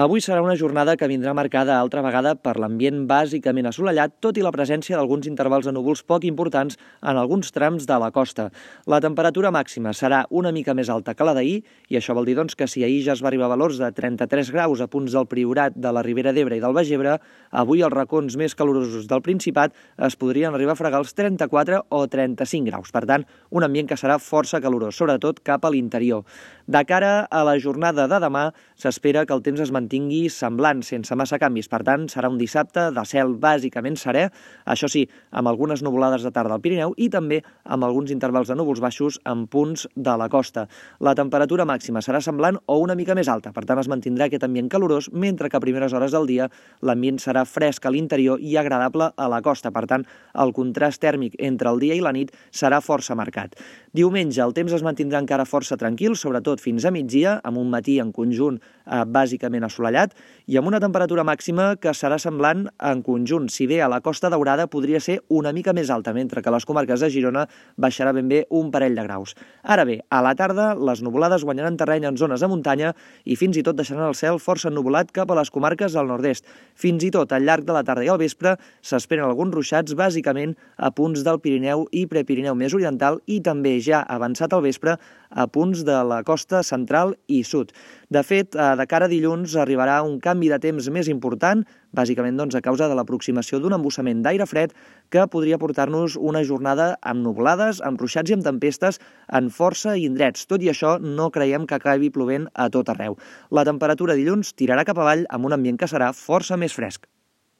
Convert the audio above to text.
Avui serà una jornada que vindrà marcada altra vegada per l'ambient bàsicament assolellat, tot i la presència d'alguns intervals de núvols poc importants en alguns trams de la costa. La temperatura màxima serà una mica més alta que la d'ahir, i això vol dir doncs, que si ahir ja es va arribar a valors de 33 graus a punts del Priorat, de la Ribera d'Ebre i del Baix Ebre, avui els racons més calorosos del Principat es podrien arribar a fregar els 34 o 35 graus. Per tant, un ambient que serà força calorós, sobretot cap a l'interior. De cara a la jornada de demà, s'espera que el temps es mantingui mantingui semblant, sense massa canvis. Per tant, serà un dissabte de cel bàsicament serè, això sí, amb algunes nuvolades de tarda al Pirineu i també amb alguns intervals de núvols baixos en punts de la costa. La temperatura màxima serà semblant o una mica més alta, per tant es mantindrà aquest ambient calorós, mentre que a primeres hores del dia l'ambient serà fresc a l'interior i agradable a la costa. Per tant, el contrast tèrmic entre el dia i la nit serà força marcat. Diumenge el temps es mantindrà encara força tranquil, sobretot fins a migdia, amb un matí en conjunt eh, bàsicament assolat assolellat i amb una temperatura màxima que serà semblant en conjunt. Si bé a la Costa Daurada podria ser una mica més alta, mentre que a les comarques de Girona baixarà ben bé un parell de graus. Ara bé, a la tarda les nuvolades guanyaran terreny en zones de muntanya i fins i tot deixaran el cel força ennuvolat cap a les comarques del nord-est. Fins i tot al llarg de la tarda i al vespre s'esperen alguns ruixats bàsicament a punts del Pirineu i Prepirineu més oriental i també ja avançat al vespre a punts de la costa central i sud. De fet, eh, de cara a dilluns arribarà un canvi de temps més important, bàsicament doncs, a causa de l'aproximació d'un embussament d'aire fred que podria portar-nos una jornada amb nublades, amb ruixats i amb tempestes en força indrets. Tot i això, no creiem que acabi plovent a tot arreu. La temperatura dilluns tirarà cap avall amb un ambient que serà força més fresc.